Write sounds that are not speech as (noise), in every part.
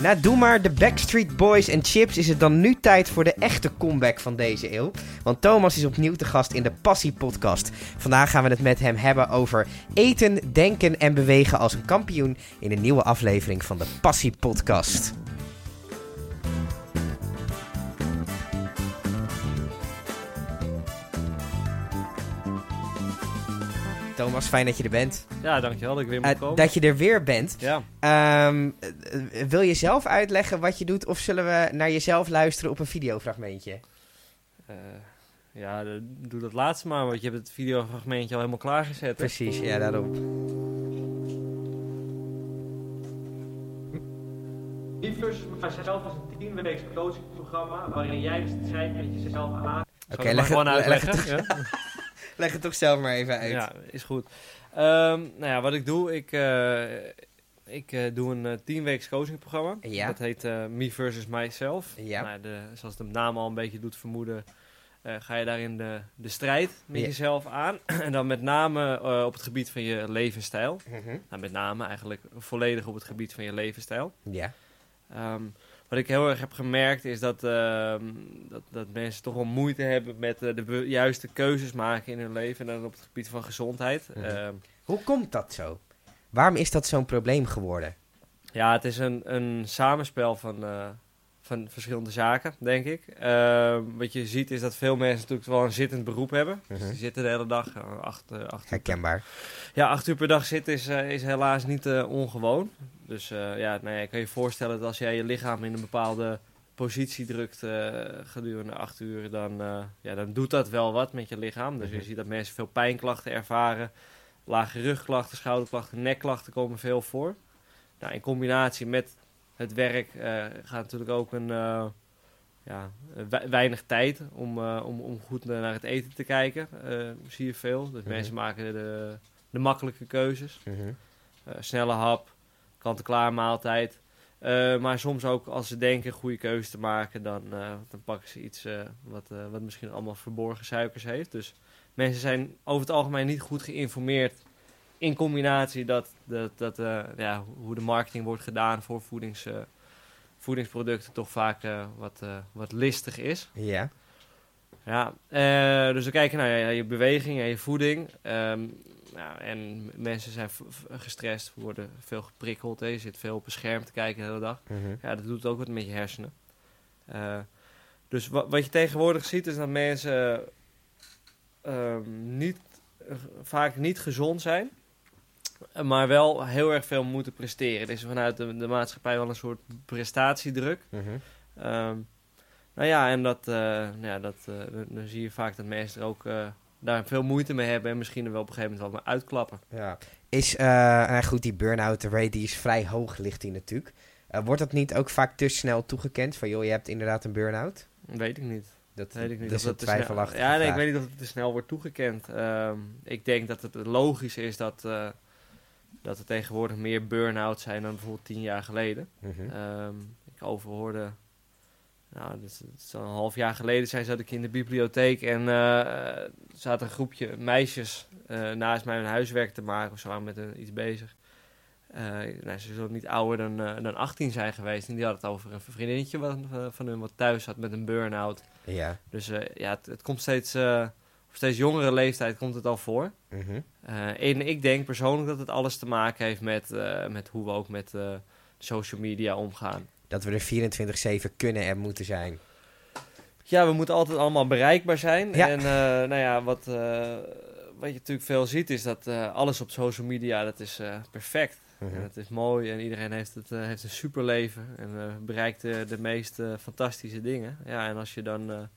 Na Doe maar de Backstreet Boys en Chips is het dan nu tijd voor de echte comeback van deze eeuw. Want Thomas is opnieuw te gast in de Passie Podcast. Vandaag gaan we het met hem hebben over eten, denken en bewegen als een kampioen in een nieuwe aflevering van de Passie Podcast. Thomas, fijn dat je er bent. Ja, dankjewel dat ik weer moet Uh, komen. dat je er weer bent. Ja, Ehm, eh, wil je zelf uitleggen wat je doet of zullen we naar jezelf luisteren op een videofragmentje? eh, ja de- doe dat laatste maar, want je hebt het videofragmentje al helemaal klaargezet. Precies, ja, daarom. Niet versus mijzelf als een 10 weeks coachingprogramma waarin jij de strijd met jezelf aan. Oké, ik leg, het- gewoon leg, uitleggen. het, ja? (laughs) leg het toch zelf maar even uit. Ja, is goed. Ehm, nou ja, wat ik doe, ik, eh, ik eh, doe een uh, 10 weeks coachingprogramma. Ja. Dat heet Me versus Myself. Ja. Nou, de, zoals de naam al een beetje doet vermoeden, ga je daarin de, de strijd met Ja. jezelf aan. (clears throat) en dan met name op het gebied van je levensstijl. Nou, met name eigenlijk volledig op het gebied van je levensstijl. Ja. Ehm, wat ik heel erg heb gemerkt is dat, ehm, dat, dat mensen toch wel moeite hebben met eh, de juiste keuzes maken in hun leven. En dan op het gebied van gezondheid. Mhm. Ehm, Hoe komt dat zo? Waarom is dat zo'n probleem geworden? ja, het is een, een samenspel van, eh, van verschillende zaken, denk ik. Ehm, wat je ziet is dat veel mensen natuurlijk wel een zittend beroep hebben. Dus Mhm. die zitten de hele dag, eh, acht, eh, acht, uur, Herkenbaar. ja, acht uur per dag zitten is, eh, is helaas niet eh, ongewoon. Dus eh, ja, nou ja, ik kan je voorstellen dat als jij je lichaam in een bepaalde positie drukt eh, gedurende acht uur, dan, eh, ja, dan doet dat wel wat met je lichaam. Dus Mhm. je ziet dat mensen veel pijnklachten ervaren. Lage rugklachten, schouderklachten, nekklachten komen veel voor. Nou, in combinatie met het werk eh, gaat natuurlijk ook een, eh, ja, we- weinig tijd om, eh, om, om goed naar het eten te kijken. zie je veel. Dus Mhm. mensen maken de, de makkelijke keuzes. Mhm. Snelle hap, kant-en-klaar maaltijd. Maar soms ook als ze denken een goede keuze te maken, dan, dan pakken ze iets wat, wat misschien allemaal verborgen suikers heeft. Dus mensen zijn over het algemeen niet goed geïnformeerd. In combinatie dat, dat, dat eh, ja, hoe de marketing wordt gedaan voor voedings, eh, voedingsproducten toch vaak eh, wat, wat listig is. Ja. Ja, dus we kijken naar je, je beweging en je voeding. Nou, en mensen zijn gestrest, worden veel geprikkeld. Hè. Je zit veel op een scherm te kijken de hele dag. Mhm. Ja, dat doet ook wat met je hersenen. Dus wa- wat je tegenwoordig ziet is dat mensen ehm, niet, vaak niet gezond zijn. Maar wel heel erg veel moeten presteren. Er is vanuit de, de maatschappij wel een soort prestatiedruk. Mhm. Ehm, nou ja, en dat, eh, nou ja, dat, eh, dan, zie je vaak dat mensen er ook eh, daar veel moeite mee hebben en misschien er wel op een gegeven moment wel mee uitklappen. Ja. Is, nou goed, die burn-out rate die is vrij hoog, ligt die natuurlijk. Wordt dat niet ook vaak te snel toegekend? Van joh, je hebt inderdaad een burn-out? Weet ik niet. Dat, Weet ik niet dat is een twijfelachtige Ja, nee, ik weet niet of het te snel wordt toegekend. Ehm, ik denk dat het logisch is dat, dat er tegenwoordig meer burn-out zijn dan bijvoorbeeld tien jaar geleden. Mhm. Ehm, ik overhoorde, nou, een half jaar geleden zijn, zat ik in de bibliotheek en er zat een groepje meisjes eh, naast mij hun huiswerk te maken of waren met een, iets bezig. Eh, nou, ze zullen niet ouder dan, dan 18 zijn geweest en die had het over een vriendinnetje eh, van hun wat thuis zat met een burn-out. Ja. Dus ja, het, het komt steeds, op steeds jongere leeftijd komt het al voor. Mhm. Eh, en ik denk persoonlijk dat het alles te maken heeft met, eh, met hoe we ook met eh, social media omgaan. Dat we er 24-7 kunnen en moeten zijn. Ja, we moeten altijd allemaal bereikbaar zijn. Ja. En nou ja, wat, wat je natuurlijk veel ziet is dat alles op social media, dat is perfect. Mhm. En het is mooi en iedereen heeft, het, eh, heeft een superleven en bereikt de meest fantastische dingen. Ja, en als je dan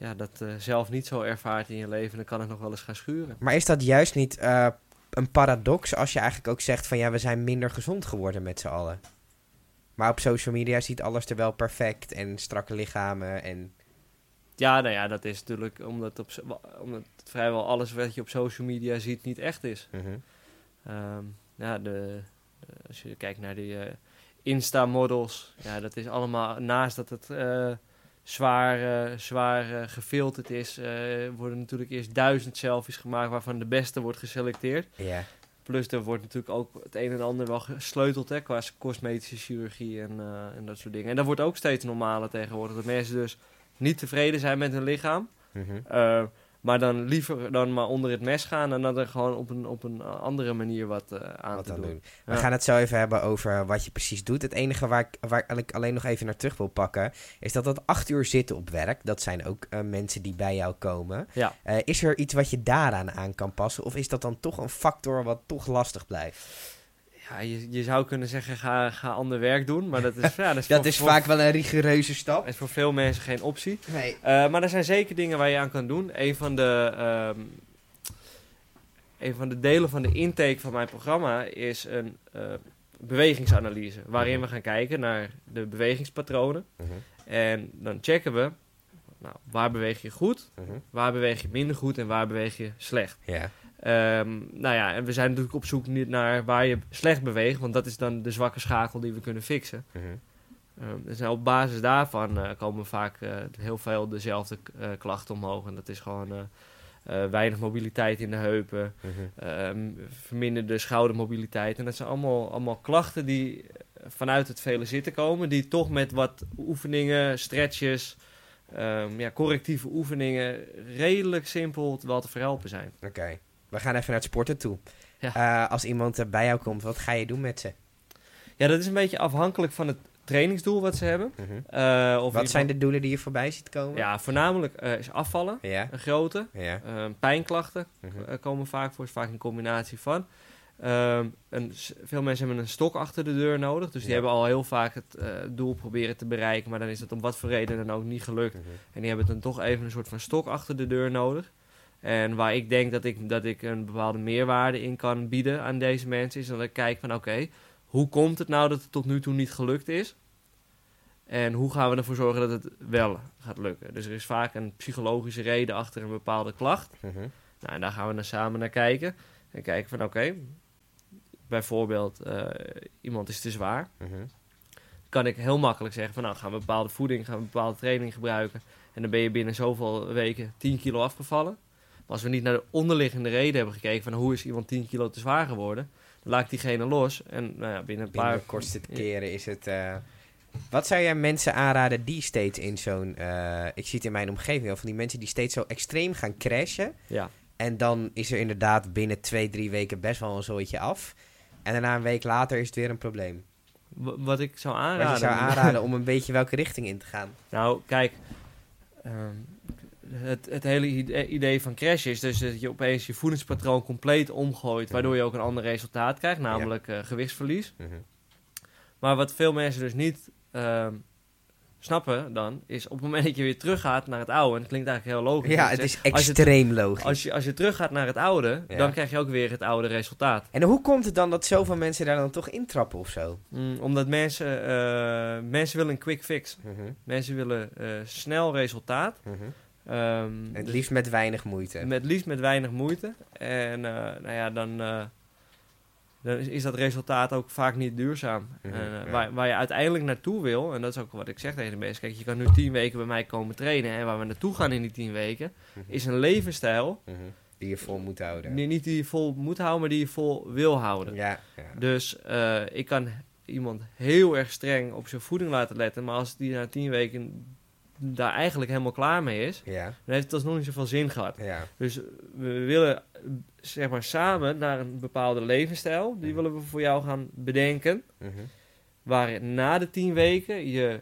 ja, dat eh, zelf niet zo ervaart in je leven, dan kan het nog wel eens gaan schuren. Maar is dat juist niet eh, een paradox als je eigenlijk ook zegt van ja, we zijn minder gezond geworden met z'n allen? Maar op social media ziet alles er wel perfect en strakke lichamen en... Ja, nou ja, dat is natuurlijk omdat, op, omdat vrijwel alles wat je op social media ziet niet echt is. Mhm. Ehm, ja, de, de- als je kijkt naar die eh, Insta-models, ja, dat is allemaal, naast dat het eh, zwaar, eh, zwaar eh, gefilterd is, eh, worden natuurlijk eerst duizend selfies gemaakt waarvan de beste wordt geselecteerd. Ja. Plus er wordt natuurlijk ook het een en ander wel gesleuteld hè, qua cosmetische chirurgie en, en dat soort dingen. En dat wordt ook steeds normaler tegenwoordig. Dat mensen dus niet tevreden zijn met hun lichaam. Mhm. Maar dan liever dan maar onder het mes gaan en dan er gewoon op een, op een andere manier wat eh, aan Wat te doen. doen. We Ja. gaan het zo even hebben over wat je precies doet. Het enige waar ik, waar ik alleen nog even naar terug wil pakken, is dat dat acht uur zitten op werk. Dat zijn ook eh, mensen die bij jou komen. Ja. Eh, is er iets wat je daaraan aan kan passen? Of is dat dan toch een factor wat toch lastig blijft? Ja, je, je zou kunnen zeggen, ga, ga ander werk doen. Maar dat is, (laughs) ja, dat is, Dat voor, is voor- vaak wel een rigoureuze stap. is voor veel mensen geen optie. Nee. Eh, maar er zijn zeker dingen waar je aan kan doen. Een van de, ehm, een van de delen van de intake van mijn programma is een eh, bewegingsanalyse. Waarin we gaan kijken naar de bewegingspatronen. Mhm, En dan checken we, nou, waar beweeg je goed, mhm. waar beweeg je minder goed en waar beweeg je slecht. Ja. Ehm, nou ja, en we zijn natuurlijk op zoek niet naar waar je slecht beweegt, want dat is dan de zwakke schakel die we kunnen fixen. mhm. Ehm, dus op basis daarvan eh, komen vaak eh, heel veel dezelfde eh, klachten omhoog. En dat is gewoon weinig mobiliteit in de heupen, Mhm. ehm, verminderde schoudermobiliteit. En dat zijn allemaal, allemaal klachten die vanuit het vele zitten komen, die toch met wat oefeningen, stretches, ja, correctieve oefeningen redelijk simpel wel te verhelpen zijn. Oké. We gaan even naar het sporten toe. Ja. Eh, als iemand bij jou komt, wat ga je doen met ze? Ja, dat is een beetje afhankelijk van het trainingsdoel wat ze hebben. Mhm. Eh, of Wat zijn de doelen die je voorbij ziet komen? Ja, voornamelijk eh, is afvallen, Ja. een grote. Ja. Pijnklachten Mhm. komen vaak voor, is vaak een combinatie van. Ehm, een, veel mensen hebben een stok achter de deur nodig, dus die Ja. hebben al heel vaak het doel proberen te bereiken, maar dan is dat om wat voor reden dan ook niet gelukt. Mhm. En die hebben dan toch even een soort van stok achter de deur nodig. En waar ik denk dat ik, dat ik een bepaalde meerwaarde in kan bieden aan deze mensen, is dat ik kijk van oké, hoe komt het nou dat het tot nu toe niet gelukt is? En hoe gaan we ervoor zorgen dat het wel gaat lukken? Dus er is vaak een psychologische reden achter een bepaalde klacht. Mhm. Nou, en daar gaan we dan samen naar kijken. En kijken van oké, bijvoorbeeld eh, iemand is te zwaar. Mhm. Kan ik heel makkelijk zeggen van nou gaan we bepaalde voeding, gaan we bepaalde training gebruiken. En dan ben je binnen zoveel weken 10 kilo afgevallen. Als we niet naar de onderliggende reden hebben gekeken van hoe is iemand 10 kilo te zwaar geworden. Dan laat ik diegene los. En nou ja, binnen een paar... kortste keren is het... eh, Wat zou jij mensen aanraden die steeds in zo'n... eh, ik zie het in mijn omgeving wel van die mensen die steeds zo extreem gaan crashen. Ja, En dan is er inderdaad binnen twee, drie weken best wel een zooitje af. En daarna een week later is het weer een probleem. w- wat ik zou Wat aanraden. je zou aanraden om een beetje welke richting in te gaan. Nou, kijk, ehm, het, het hele ide- idee van crash is dus dat je opeens je voedingspatroon compleet omgooit, waardoor je ook een ander resultaat krijgt, namelijk eh, gewichtsverlies. Mhm. Maar wat veel mensen dus niet ehm, snappen dan, is op het moment dat je weer teruggaat naar het oude, en het klinkt eigenlijk heel logisch. Ja, het is extreem logisch. Als je, als je teruggaat naar het oude, Ja. dan krijg je ook weer het oude resultaat. En hoe komt het dan dat zoveel mensen daar dan toch intrappen of zo? Mm, omdat mensen, eh, mensen willen een quick fix. Mhm. Mensen willen eh, snel resultaat. Mhm. Ehm, Het dus- liefst met weinig moeite. Met liefst met weinig moeite. En eh, nou ja, dan, eh, dan is, is dat resultaat ook vaak niet duurzaam. Mhm, En, eh, ja. waar, waar je uiteindelijk naartoe wil, en dat is ook wat ik zeg tegen de mensen. Kijk, je kan nu tien weken bij mij komen trainen. En waar we naartoe gaan in die tien weken, Mhm. is een levensstijl. Mhm. Die je vol moet houden. Niet die je vol moet houden, maar die je vol wil houden. Ja, ja. Dus ik kan iemand heel erg streng op zijn voeding laten letten. Maar als die na tien weken daar eigenlijk helemaal klaar mee is, ja, dan heeft het alsnog niet zoveel zin gehad. ja. Dus we willen zeg maar samen naar een bepaalde levensstijl. Die Mhm. willen we voor jou gaan bedenken. Mhm. Waar na de tien weken je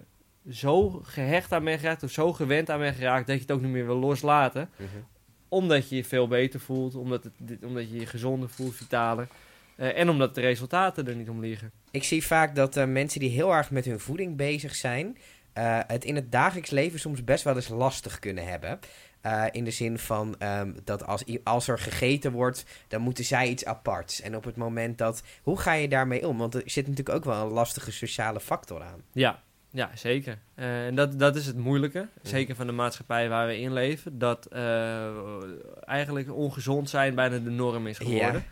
zo gehecht aan bent geraakt of zo gewend aan bent geraakt dat je het ook niet meer wil loslaten. Mhm. Omdat je je veel beter voelt, omdat, het, omdat je je gezonder voelt, vitaler. Eh, en omdat de resultaten er niet om liggen. Ik zie vaak dat eh, mensen die heel erg met hun voeding bezig zijn, eh, het in het dagelijks leven soms best wel eens lastig kunnen hebben. Eh, in de zin van ehm, dat als, als er gegeten wordt, dan moeten zij iets aparts. En op het moment dat. Hoe ga je daarmee om? Want er zit natuurlijk ook wel een lastige sociale factor aan. Ja, ja zeker. Eh, en dat, dat is het moeilijke. Zeker van de maatschappij waar we in leven. Dat eigenlijk ongezond zijn bijna de norm is geworden.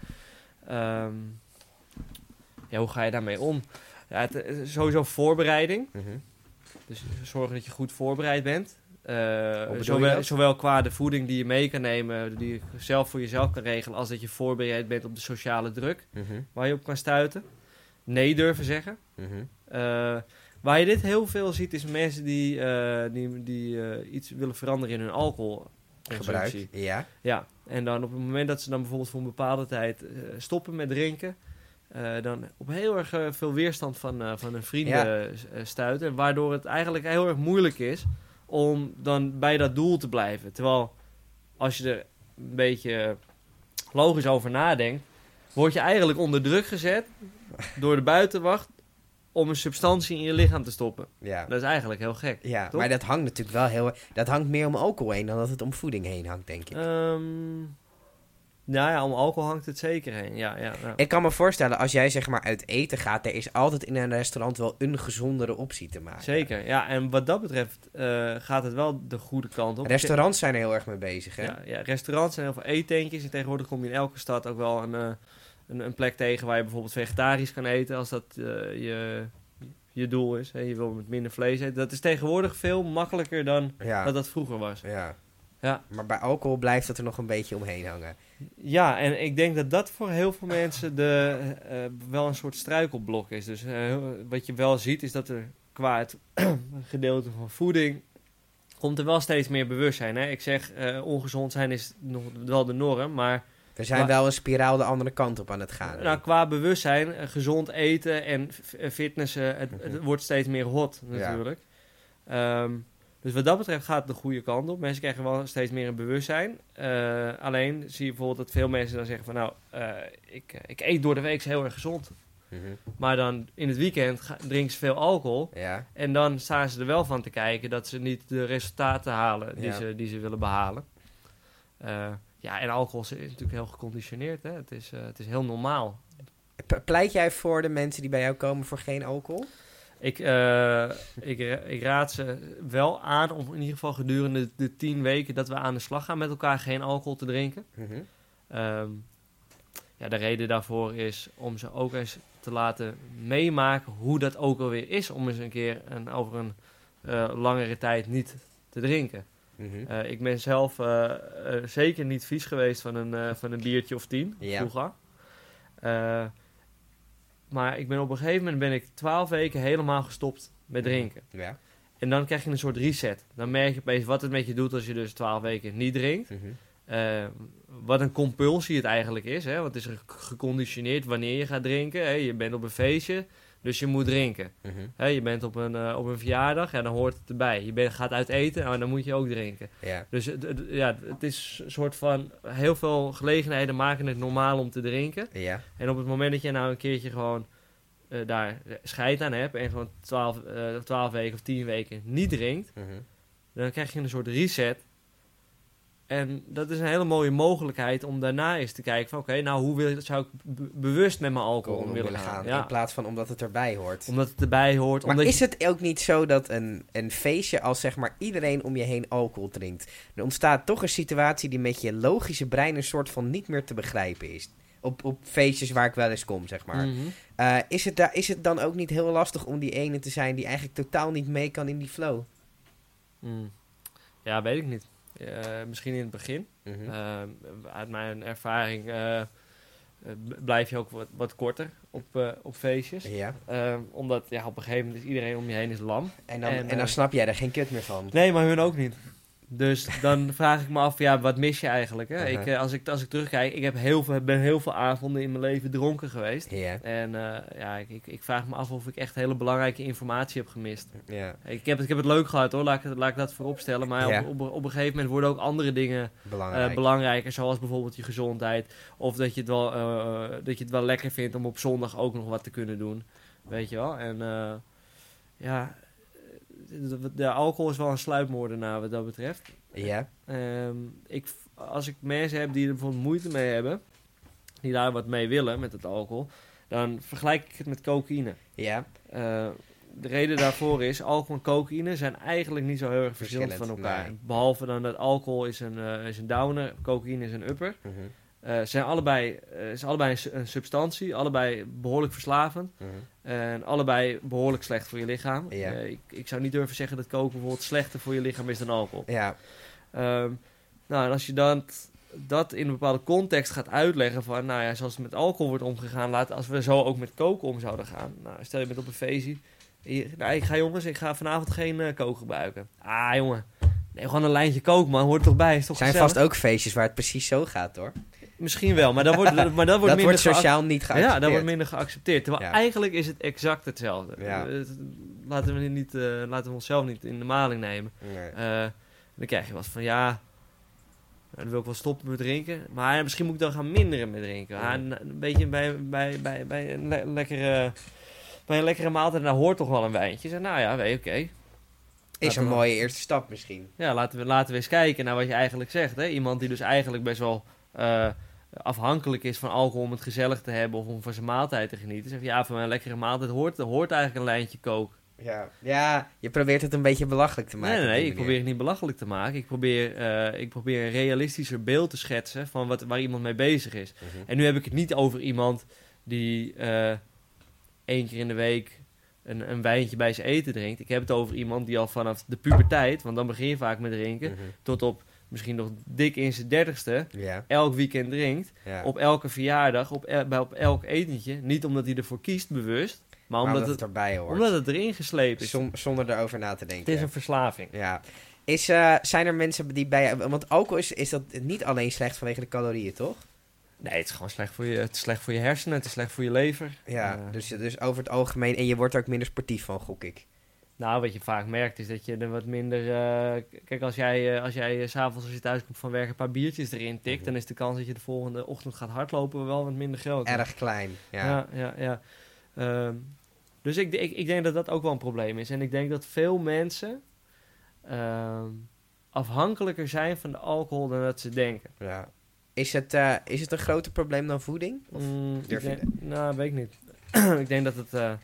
Ja. ja, hoe ga je daarmee om? Ja, het, sowieso voorbereiding. Mhm. Dus zorgen dat je goed voorbereid bent. Je zowel, zowel qua de voeding die je mee kan nemen, die je zelf voor jezelf kan regelen, als dat je voorbereid bent op de sociale druk Mhm, waar je op kan stuiten. Nee durven zeggen. mhm. Eh, waar je dit heel veel ziet, is mensen die, eh, die, die eh, iets willen veranderen in hun alcoholconsumptie. Gebruik. Ja. Ja, en dan op het moment dat ze dan bijvoorbeeld voor een bepaalde tijd eh, stoppen met drinken, eh, dan op heel erg eh, veel weerstand van, eh, van hun vrienden Ja. stuiten. Waardoor het eigenlijk heel erg moeilijk is om dan bij dat doel te blijven. Terwijl als je er een beetje logisch over nadenkt, word je eigenlijk onder druk gezet door de buitenwacht om een substantie in je lichaam te stoppen. Ja. Dat is eigenlijk heel gek. Ja, Toch? maar dat hangt natuurlijk wel heel... Dat hangt meer om alcohol heen dan dat het om voeding heen hangt, denk ik. Ehm, nou ja, om alcohol hangt het zeker heen. Ja, ja, ja. Ik kan me voorstellen, als jij zeg maar uit eten gaat... er is altijd in een restaurant wel een gezondere optie te maken. Zeker, ja. En wat dat betreft eh, gaat het wel de goede kant op. Restaurants zijn er heel erg mee bezig, hè? Ja, ja, restaurants zijn heel veel eetentjes. En tegenwoordig kom je in elke stad ook wel een, eh, een, een plek tegen waar je bijvoorbeeld vegetarisch kan eten. Als dat eh, je, je doel is. Hè. Je wil met minder vlees eten. Dat is tegenwoordig veel makkelijker dan Ja. dat dat vroeger was. ja. Ja. Maar bij alcohol blijft het er nog een beetje omheen hangen. Ja, en ik denk dat dat voor heel veel mensen de, eh, wel een soort struikelblok is. Dus eh, wat je wel ziet is dat er qua het (clears throat) gedeelte van voeding komt er wel steeds meer bewustzijn. Hè? Ik zeg, eh, ongezond zijn is nog wel de norm, maar Er zijn wel een spiraal de andere kant op aan het gaan. nou, qua bewustzijn, gezond eten en fitnessen, het, het Mhm. wordt steeds meer hot Ja. natuurlijk. Dus wat dat betreft gaat het de goede kant op. Mensen krijgen wel steeds meer een bewustzijn. Eh, alleen zie je bijvoorbeeld dat veel mensen dan zeggen van nou, eh, ik, eh, ik eet door de week heel erg gezond. Mhm. Maar dan in het weekend drinken ze veel alcohol. Ja. En dan staan ze er wel van te kijken dat ze niet de resultaten halen die, Ja. ze, die ze willen behalen. Eh, ja, en alcohol is natuurlijk heel geconditioneerd. Hè? Het, is, het is heel normaal. Pleit jij voor de mensen die bij jou komen voor geen alcohol? Ik, eh, ik, ra- ik raad ze wel aan om in ieder geval gedurende de tien weken dat we aan de slag gaan met elkaar geen alcohol te drinken. Mhm. Ehm, ja, de reden daarvoor is om ze ook eens te laten meemaken hoe dat ook alweer is om eens een keer een, over een eh, langere tijd niet te drinken. Mhm. Eh, ik ben zelf eh, eh, zeker niet vies geweest van een, eh, van een biertje of tien Ja. vroeger. Maar ik ben op een gegeven moment ben ik twaalf weken helemaal gestopt met drinken. Ja. En dan krijg je een soort reset. Dan merk je opeens wat het met je doet als je dus twaalf weken niet drinkt. Mhm. Eh, wat een compulsie het eigenlijk is. Hè? Want het is ge- geconditioneerd wanneer je gaat drinken. Hè? Je bent op een feestje, dus je moet drinken. Hè? Je bent op een, eh, op een verjaardag, ja, dan hoort het erbij. Je bent, gaat uit eten, en dan moet je ook drinken. Dus ja, het is een soort van... Heel veel gelegenheden maken het normaal om te drinken. En op het moment dat je nou een keertje gewoon eh, daar scheid aan hebt... en gewoon 12, eh 12 weken of 10 weken niet drinkt... Mhm. dan krijg je een soort reset. En dat is een hele mooie mogelijkheid om daarna eens te kijken van... oké, nou hoe wil, zou ik be- bewust met mijn alcohol Om willen gaan? In Ja, plaats van omdat het erbij hoort. omdat het erbij hoort. Maar omdat is je- het ook niet zo dat een, een feestje, als zeg maar iedereen om je heen alcohol drinkt, er ontstaat toch een situatie die met je logische brein een soort van niet meer te begrijpen is? Op, op feestjes waar ik wel eens kom, zeg maar. Mhm. Eh, is, het da- is het dan ook niet heel lastig om die ene te zijn die eigenlijk totaal niet mee kan in die flow? Mm. Ja, weet ik niet. Eh, misschien in het begin. Mhm. Eh, uit mijn ervaring eh, blijf je ook wat, wat korter op, eh, op feestjes. ja. Eh, omdat ja, op een gegeven moment is iedereen om je heen is lam. En dan, En, en, dan snap jij er geen kut meer van. Nee, maar hun ook niet. Dus dan (laughs) vraag ik me af, ja, wat mis je eigenlijk? Hè? Ik, eh, als, ik, als ik terugkijk, ik heb heel veel, ben heel veel avonden in mijn leven dronken geweest. En eh, ja, ik, ik, ik vraag me af of ik echt hele belangrijke informatie heb gemist. Ja. Ik heb, ik heb het leuk gehad hoor, laat ik, laat ik dat voorop stellen. Maar op, op, op een gegeven moment worden ook andere dingen Belangrijk. eh, belangrijker. Zoals bijvoorbeeld je gezondheid. Of dat je, het wel, dat je het wel lekker vindt om op zondag ook nog wat te kunnen doen. Weet je wel? En ja, de, de alcohol is wel een sluipmoordenaar wat dat betreft. ja. Ehm, ik, als ik mensen heb die er bijvoorbeeld moeite mee hebben, die daar wat mee willen met het alcohol, dan vergelijk ik het met cocaïne. Ja. Eh, de reden daarvoor is, alcohol en cocaïne zijn eigenlijk niet zo heel erg verschillend van elkaar. nee. Behalve dan dat alcohol is een, eh, is een downer, cocaïne is een upper. Mhm. Eh, zijn allebei, eh, is allebei een, su- een substantie, allebei behoorlijk verslavend. Mhm. En allebei behoorlijk slecht voor je lichaam. Ja. Eh, ik, ik zou niet durven zeggen dat koken bijvoorbeeld slechter voor je lichaam is dan alcohol. Ja, Ehm, nou, en als je dan dat in een bepaalde context gaat uitleggen van, nou ja, zoals het met alcohol wordt omgegaan, laat, als we zo ook met koken om zouden gaan. Nou, stel je bent op een feestje. je- Nou, ik ga jongens, ik ga vanavond geen kook gebruiken. Ah, jongen. Nee, gewoon een lijntje kook, man. Hoort er toch bij? Is toch zijn gezellig? vast ook feestjes waar het precies zo gaat, hoor. Misschien wel, maar dat wordt, (laughs) maar dat wordt dat minder wordt geac- sociaal niet geaccepteerd. Ja, dat wordt minder geaccepteerd. Terwijl Ja. eigenlijk is het exact hetzelfde. Ja. Laten, we niet, eh, laten we onszelf niet in de maling nemen. Nee. Eh, dan krijg je wat van ja. nou, Dan wil ik wel stoppen met drinken. Maar misschien moet ik dan gaan minderen met drinken. Ja. Ah, een, een beetje bij, bij, bij, bij, een le- lekkere, bij een lekkere maaltijd. Daar hoort toch wel een wijntje. Zeg, nou ja, oké. Is een we- mooie eerste stap misschien. Ja, laten we, laten we eens kijken naar wat je eigenlijk zegt. Hè? Iemand die dus eigenlijk best wel eh, afhankelijk is van alcohol om het gezellig te hebben of om van zijn maaltijd te genieten. Zeg je, ja, van een lekkere maaltijd hoort, hoort eigenlijk een lijntje kook. Ja. ja, je probeert het een beetje belachelijk te maken. Nee, nee, nee, ik probeer het niet belachelijk te maken. Ik probeer, eh, ik probeer een realistischer beeld te schetsen van wat, waar iemand mee bezig is. Mhm. En nu heb ik het niet over iemand die eh één keer in de week een, een wijntje bij zijn eten drinkt. Ik heb het over iemand die al vanaf de puberteit, want dan begin je vaak met drinken, Mhm. tot op misschien nog dik in zijn dertigste, Ja, elk weekend drinkt. ja. Op elke verjaardag, op, el- bij op elk etentje. Niet omdat hij ervoor kiest bewust, maar Maar omdat, omdat het het, erbij hoort. omdat het erin geslepen is. Zon- zonder erover na te Het denken. is een verslaving. Ja. Is, eh, zijn er mensen die bij... Want alcohol is, is dat niet alleen slecht vanwege de calorieën, toch? Nee, het is gewoon slecht voor je, het is slecht voor je hersenen, het is slecht voor je lever. Ja, Eh, dus, dus over het algemeen... En je wordt er ook minder sportief van, gok ik. Nou, wat je vaak merkt is dat je er wat minder... eh, kijk, als jij, eh, als jij 's s'avonds als je thuis komt van werk een paar biertjes erin tikt... Mhm. dan is de kans dat je de volgende ochtend gaat hardlopen wel wat minder groot. Erg klein. Ja. Ja, ja, ja. Ehm, dus ik, ik, ik denk dat dat ook wel een probleem is. En ik denk dat veel mensen ehm, afhankelijker zijn van de alcohol dan dat ze denken. Ja. Is, het, is het een groter probleem dan voeding? Of Mm, durf ik je denk- Nou, weet ik niet. (clears throat) ik denk dat het...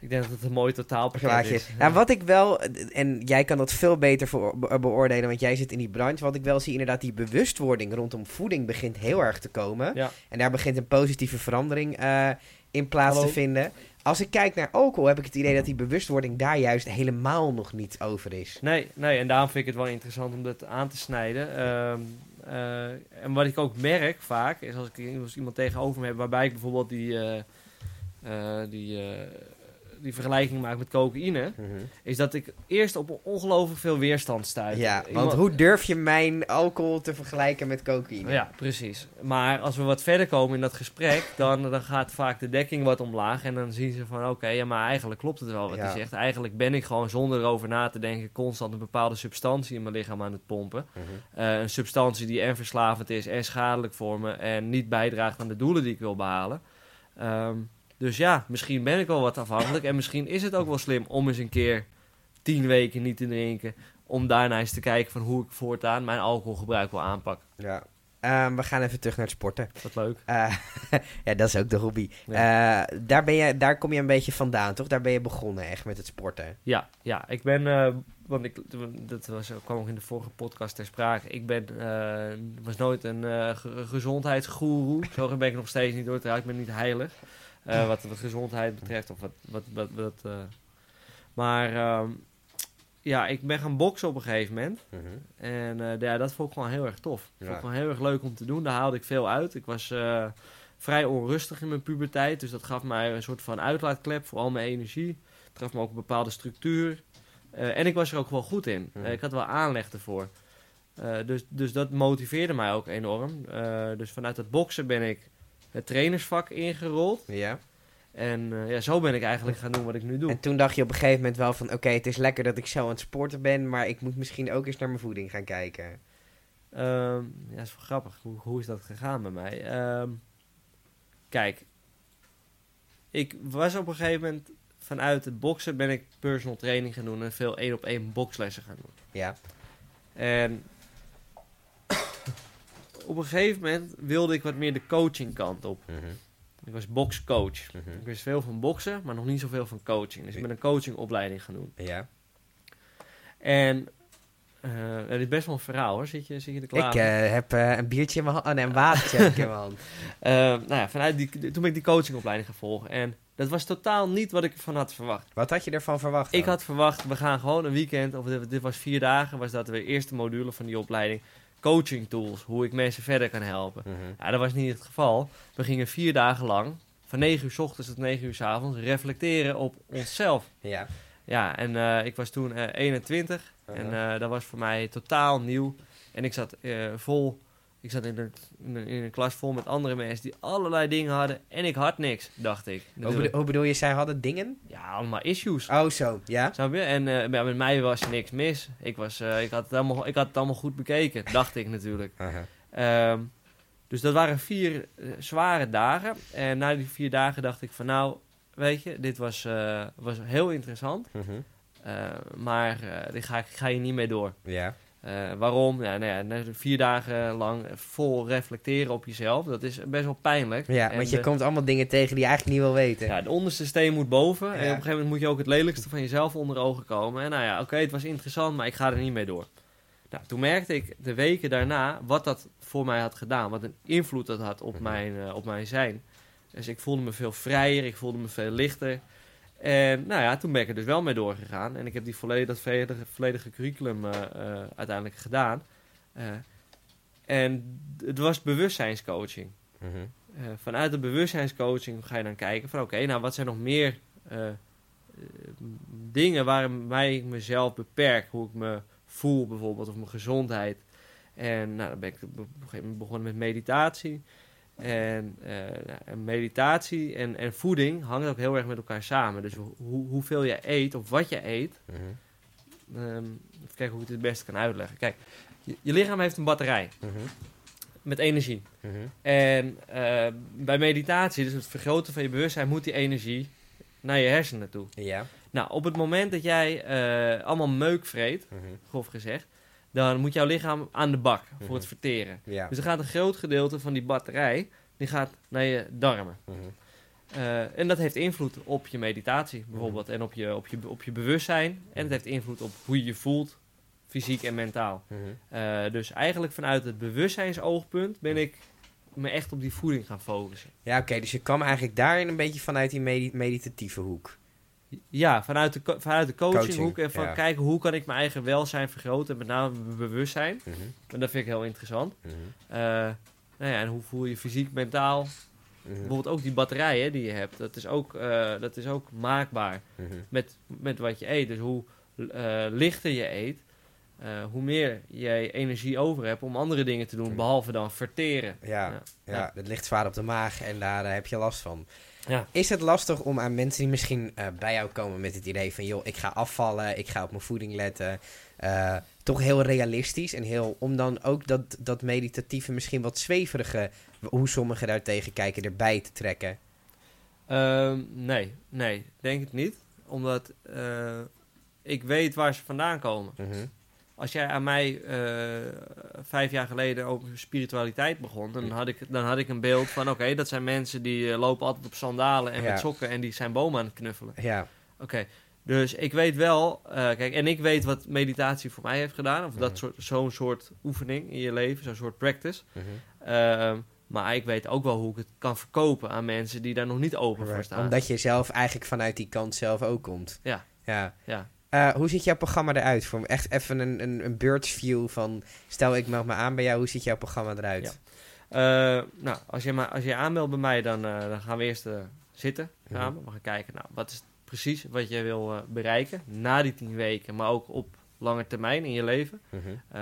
ik denk dat het een mooi totaalpakket Plaatje. is. Ja, wat ik wel, en jij kan dat veel beter voor, be- beoordelen, want jij zit in die branche. Wat ik wel zie, inderdaad, die bewustwording rondom voeding begint heel erg te komen. Ja. En daar begint een positieve verandering eh, in plaats Hallo. te vinden. Als ik kijk naar alcohol, heb ik het idee dat die bewustwording daar juist helemaal nog niet over is. Nee, nee, en daarom vind ik het wel interessant om dat aan te snijden. Ehm, eh, en wat ik ook merk vaak, is als ik als iemand tegenover me heb, waarbij ik bijvoorbeeld die, eh, die, die vergelijking maak met cocaïne, is dat ik eerst op ongelooflijk veel weerstand stuit. Ja, want hoe durf je mijn alcohol te vergelijken met cocaïne? Ja, precies. Maar als we wat verder komen in dat gesprek, (laughs) dan, dan gaat vaak de dekking wat omlaag. En dan zien ze van, oké, ja, maar eigenlijk klopt het wel wat Ja. hij zegt. Eigenlijk ben ik gewoon zonder erover na te denken constant een bepaalde substantie in mijn lichaam aan het pompen. Mhm. Eh, een substantie die en verslavend is en schadelijk voor me en niet bijdraagt aan de doelen die ik wil behalen. Ehm, dus ja, misschien ben ik wel wat afhankelijk en misschien is het ook wel slim om eens een keer tien weken niet te drinken. Om daarna eens te kijken van hoe ik voortaan mijn alcoholgebruik wil aanpakken. Ja. Ehm, we gaan even terug naar het sporten. Dat leuk? Eh, (laughs) ja, dat is ook de hobby. Eh, daar, ben je, daar kom je een beetje vandaan, toch? Daar ben je begonnen echt met het sporten. Ja, ja, ik ben, eh, want ik, dat was, kwam ook in de vorige podcast ter sprake. Ik ben, was nooit een ge- gezondheidsgoeroe. Zo ben ik nog steeds niet door. Ik ben niet heilig. Eh, wat, wat gezondheid betreft. Of wat, wat, wat, wat, eh. Maar ehm, ja, ik ben gaan boksen op een gegeven moment. En eh, ja, dat vond ik gewoon heel erg tof. Ik vond Ja. ik gewoon heel erg leuk om te doen. Daar haalde ik veel uit. Ik was vrij onrustig in mijn puberteit. Dus dat gaf mij een soort van uitlaatklep voor al mijn energie. Het gaf me ook een bepaalde structuur. En ik was er ook wel goed in. Mhm. Ik had wel aanleg ervoor. Dus, dus dat motiveerde mij ook enorm. Dus vanuit het boksen ben ik het trainersvak ingerold. Ja. En eh, ja, zo ben ik eigenlijk gaan doen wat ik nu doe. En toen dacht je op een gegeven moment wel van... Oké, het is lekker dat ik zo aan het sporten ben... maar ik moet misschien ook eens naar mijn voeding gaan kijken. Ehm, ja, is wel grappig. Hoe, hoe is dat gegaan bij mij? Ehm, kijk, ik was op een gegeven moment vanuit het boksen ben ik personal training gaan doen en veel één op één bokslessen gaan doen. Ja. En op een gegeven moment wilde ik wat meer de coaching kant op. Ik was boxcoach. Ik wist veel van boksen, maar nog niet zoveel van coaching. Dus ik ben een coachingopleiding gaan doen. Ja. En Eh, het is best wel een verhaal hoor. Zit je, zit je er klaar Ik eh, heb eh, een biertje in mijn hand. Oh, nee, een watertje in mijn hand. (laughs) Nou ja, vanuit die, toen ben ik die coachingopleiding gaan volgen. En dat was totaal niet wat ik ervan had verwacht. Wat had je ervan verwacht? Ik had verwacht, we gaan gewoon een weekend, of dit, dit was vier dagen, was dat de eerste module van die opleiding. Coaching tools, hoe ik mensen verder kan helpen. Mhm. Ja, dat was niet het geval. We gingen vier dagen lang, van 9 uur s ochtends tot 9 uur s avonds, reflecteren op onszelf. Ja. Ja, en eh, ik was toen eh, 21 en Uh-huh. eh, dat was voor mij totaal nieuw. En ik zat eh, vol, ik zat in een, in, een, in een klas vol met andere mensen die allerlei dingen hadden en ik had niks, dacht ik. Hoe, bedoel, hoe bedoel je, zij hadden dingen? Ja, allemaal issues. Oh, zo. Ja? Snap je? En eh, ja, met mij was niks mis. Ik, was, eh, ik, had het allemaal, ik had het allemaal goed bekeken, dacht ik natuurlijk. Ehm, dus dat waren vier eh, zware dagen. En na die vier dagen dacht ik van nou, weet je, dit was, was heel interessant. Mhm. Maar dit ga, ik ga je niet mee door. Ja. Eh, waarom? Ja, nou ja, vier dagen lang vol reflecteren op jezelf, dat is best wel pijnlijk. Ja, En want je de- komt allemaal dingen tegen die je eigenlijk niet wil weten. ja, de onderste steen moet boven. En op een gegeven moment moet je ook het lelijkste van jezelf onder ogen komen. En nou ja, oké, het was interessant, maar ik ga er niet mee door. Nou, toen merkte ik de weken daarna wat dat voor mij had gedaan. Wat een invloed dat had op, Mhm. mijn, eh, op mijn zijn. Dus ik voelde me veel vrijer, ik voelde me veel lichter. En nou ja, toen ben ik er dus wel mee doorgegaan. En ik heb die volledig, dat volledige, volledige curriculum eh, eh, uiteindelijk gedaan. Eh, en het was bewustzijnscoaching. Mhm. Vanuit de bewustzijnscoaching ga je dan kijken van oké, nou wat zijn nog meer dingen waarmee ik mezelf beperk, hoe ik me voel bijvoorbeeld, of mijn gezondheid. En nou, dan ben ik op een gegeven moment begonnen met meditatie. En, eh, en meditatie en, en voeding hangen ook heel erg met elkaar samen. Dus hoe, hoeveel je eet of wat je eet, ehm, even kijken hoe ik het het beste kan uitleggen. Kijk, je, je lichaam heeft een batterij Mhm. met energie. Mhm. En eh, bij meditatie, dus het vergroten van je bewustzijn, moet die energie naar je hersenen toe. Ja. Nou, op het moment dat jij eh, allemaal meuk vreet, Mhm. grof gezegd, dan moet jouw lichaam aan de bak voor Mhm. het verteren. Ja. Dus er gaat een groot gedeelte van die batterij, die gaat naar je darmen. Mhm. Eh, en dat heeft invloed op je meditatie bijvoorbeeld en op je, op, je, op je bewustzijn. En het heeft invloed op hoe je je voelt, fysiek en mentaal. Mhm. Eh, dus eigenlijk vanuit het bewustzijnsoogpunt ben ik me echt op die voeding gaan focussen. Ja, oké. dus je kwam eigenlijk daarin een beetje vanuit die medi- meditatieve hoek. Ja, vanuit de, vanuit de coachinghoek Coaching, en van ja. kijken hoe kan ik mijn eigen welzijn vergroten, en met name mijn bewustzijn. Mhm. En dat vind ik heel interessant. Mhm. Eh, nou ja, en hoe voel je fysiek, mentaal? Mhm. Bijvoorbeeld ook die batterijen die je hebt, dat is ook, eh, dat is ook maakbaar Mhm. met, met wat je eet. Dus hoe eh, lichter je eet, hoe meer jij energie over hebt om andere dingen te doen, behalve dan verteren. Ja, Ja. ja. Het ligt zwaar op de maag en daar heb je last van. Ja. Is het lastig om aan mensen die misschien eh, bij jou komen met het idee van... joh, ik ga afvallen, ik ga op mijn voeding letten... eh, toch heel realistisch en heel... om dan ook dat, dat meditatieve, misschien wat zweverige... hoe sommigen daar tegen kijken, erbij te trekken? Ehm, nee, nee, denk het niet. Omdat eh, ik weet waar ze vandaan komen. Mhm. Als jij aan mij eh, vijf jaar geleden over spiritualiteit begon, dan had ik, dan had ik een beeld van: oké, dat zijn mensen die eh, lopen altijd op sandalen en Ja. met sokken en die zijn bomen aan het knuffelen. Ja, Oké, dus ik weet wel, eh, kijk, en ik weet wat meditatie voor mij heeft gedaan, of dat Mhm. soort, zo'n soort oefening in je leven, zo'n soort practice. Ehm, maar ik weet ook wel hoe ik het kan verkopen aan mensen die daar nog niet open voor staan. Omdat je zelf eigenlijk vanuit die kant zelf ook komt. Ja. Ja. Ja. Eh, hoe ziet jouw programma eruit? Voor echt even een, een, een bird's view van... stel ik meld me aan bij jou, hoe ziet jouw programma eruit? Eh, nou, als je, maar, als je aanmeldt bij mij, dan, eh, dan gaan we eerst zitten Mhm. samen. We gaan kijken, nou, wat is precies wat jij wil bereiken na die tien weken, maar ook op lange termijn in je leven. Mhm.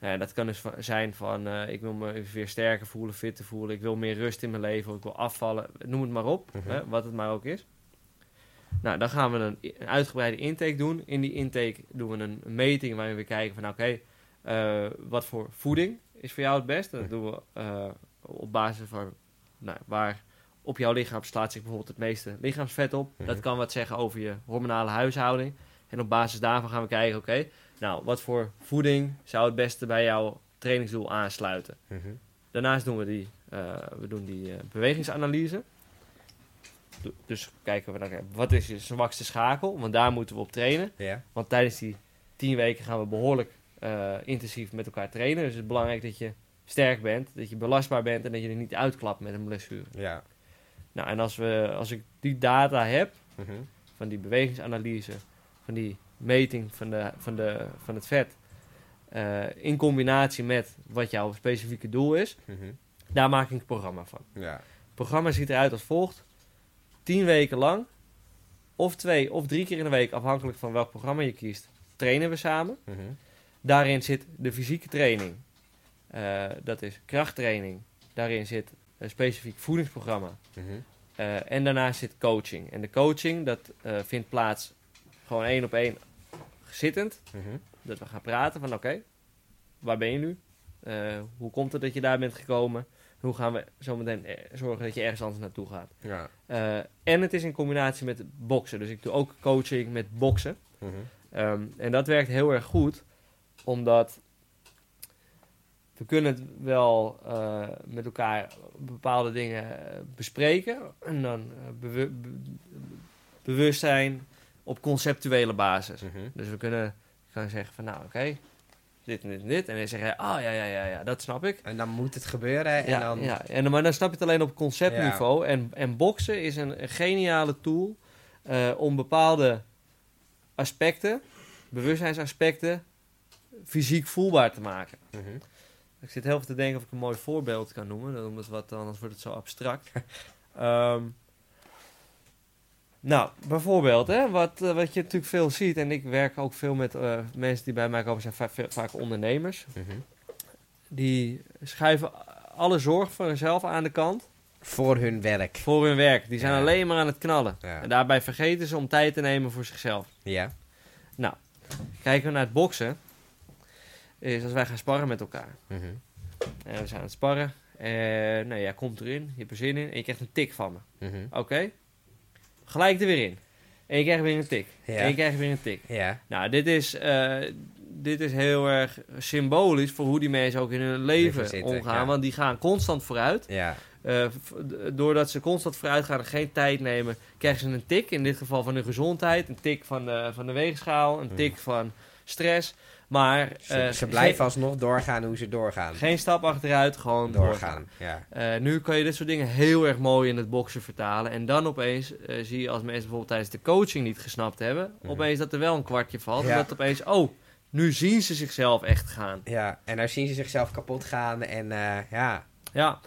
Ja, dat kan dus zijn van, ik wil me weer sterker voelen, fitter voelen, ik wil meer rust in mijn leven, ik wil afvallen, noem het maar op, Mhm. hè, wat het maar ook is. Nou, dan gaan we een, uitgebreide intake doen. In die intake doen we een meting waarin we kijken van, oké, eh, wat voor voeding is voor jou het beste? Dat doen we eh, op basis van nou, waar op jouw lichaam slaat zich bijvoorbeeld het meeste lichaamsvet op. Dat kan wat zeggen over je hormonale huishouding. En op basis daarvan gaan we kijken, oké, nou, wat voor voeding zou het beste bij jouw trainingsdoel aansluiten? Mhm. Daarnaast doen we die, eh, we doen die bewegingsanalyse. Dus kijken we naar wat is je zwakste schakel, want daar moeten we op trainen. Ja. Want tijdens die tien weken gaan we behoorlijk eh, intensief met elkaar trainen. Dus het is belangrijk dat je sterk bent, dat je belastbaar bent en dat je er niet uitklapt met een blessure. Ja. Nou, en als, we, als ik die data heb, Mhm. van die bewegingsanalyse, van die meting van, de, van, de, van het vet, eh, in combinatie met wat jouw specifieke doel is, Mhm. daar maak ik een programma van. Ja. Het programma ziet eruit als volgt. 10 weken lang, of twee of drie keer in de week, afhankelijk van welk programma je kiest, trainen we samen. Mhm. Daarin zit de fysieke training. Eh, dat is krachttraining. Daarin zit een specifiek voedingsprogramma. Mhm. Eh, en daarnaast zit coaching. En de coaching, dat eh, vindt plaats gewoon één op één zittend. Mhm. Dat we gaan praten van oké, waar ben je nu? Hoe komt het dat je daar bent gekomen? Hoe gaan we zometeen eh, zorgen dat je ergens anders naartoe gaat? Ja. Eh, en het is in combinatie met boksen. Dus ik doe ook coaching met boksen. Mhm. Ehm, en dat werkt heel erg goed, omdat we kunnen het wel eh, met elkaar bepaalde dingen bespreken. En dan eh, bewu- be- bewustzijn op conceptuele basis. Mhm. Dus we kunnen gaan zeggen van nou oké, dit en dit en dit. En dan zeg je, ah ja, ja, ja, ja, dat snap ik. En dan moet het gebeuren en ja, dan... ja. En, maar dan snap je het alleen op conceptniveau. En, en boksen is een, een geniale tool eh, om bepaalde aspecten, bewustzijnsaspecten, fysiek voelbaar te maken. Mhm. Ik zit heel veel te denken of ik een mooi voorbeeld kan noemen, omdat wat, anders wordt het zo abstract. (laughs) Ehm, nou, bijvoorbeeld, hè, wat, eh, wat je natuurlijk veel ziet, en ik werk ook veel met eh, mensen die bij mij komen, zijn va- va- vaak ondernemers. Mhm. Die schuiven alle zorg voor hunzelf aan de kant Voor hun werk. voor hun werk. Die zijn Ja. alleen maar aan het knallen. Ja. En daarbij vergeten ze om tijd te nemen voor zichzelf. Ja. Kijken we naar het boksen, is als wij gaan sparren met elkaar. Mhm. En we zijn aan het sparren. En nou, jij komt erin, je hebt er zin in en je krijgt een tik van me. Mhm. Oké? Gelijk er weer in. En je krijgt weer een tik. Ja. En je krijgt weer een tik. Ja. Nou, dit is, eh, dit is heel erg symbolisch voor hoe die mensen ook in hun leven zitten, omgaan. ja. Want die gaan constant vooruit. Ja. Eh, doordat ze constant vooruit gaan en geen tijd nemen, krijgen ze een tik. In dit geval van hun gezondheid, een tik van de, van de weegschaal, een Hmm. tik van stress. Maar Ze, eh, ze blijven geen, alsnog doorgaan hoe ze doorgaan. geen stap achteruit, gewoon doorgaan. doorgaan. Ja. Eh, nu kan je dit soort dingen heel erg mooi in het boksen vertalen. En dan opeens eh, zie je als mensen bijvoorbeeld tijdens de coaching niet gesnapt hebben, Mhm. opeens dat er wel een kwartje valt. Ja. En dat opeens, oh, nu zien ze zichzelf echt gaan. ja. En daar zien ze zichzelf kapot gaan en ja. Ja,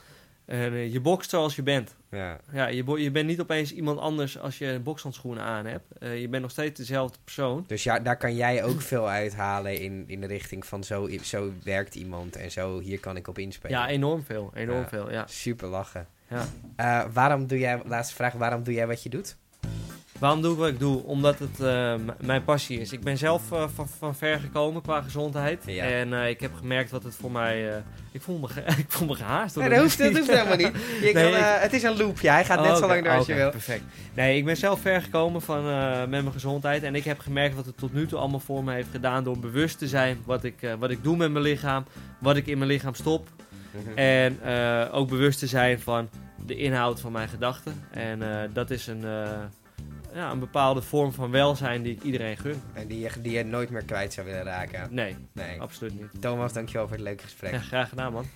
eh, je bokst zoals je bent. Ja. Ja, je, je bent niet opeens iemand anders als je bokshandschoenen aan hebt. Eh, je bent nog steeds dezelfde persoon. Dus ja, daar kan jij ook veel uithalen in, in de richting van zo, zo werkt iemand en zo hier kan ik op inspelen. Ja, enorm veel. Enorm Ja. veel, ja. Super lachen. ja. Eh, waarom doe jij, laatste vraag, waarom doe jij wat je doet? Waarom doe ik wat ik doe? Omdat het eh, mijn passie is. Ik ben zelf eh, van, van ver gekomen qua gezondheid. Ja. En eh, ik heb gemerkt wat het voor mij... ik, voel me (laughs) ik voel me gehaast. Nee, dat hoeft, dat hoeft helemaal niet. Je Nee, kan, ik- het is een loopje, hij gaat net Oh, zo lang door als je wil. Perfect. Nee, ik ben zelf ver gekomen van, met mijn gezondheid. En ik heb gemerkt wat het tot nu toe allemaal voor me heeft gedaan. Door bewust te zijn wat ik, wat ik doe met mijn lichaam. Wat ik in mijn lichaam stop. Mhm. En ook bewust te zijn van de inhoud van mijn gedachten. En dat is een, ja, een bepaalde vorm van welzijn die ik iedereen gun. En die je, die je nooit meer kwijt zou willen raken. Nee, Nee. absoluut niet. Thomas, dankjewel voor het leuke gesprek. Ja, graag gedaan man. (laughs)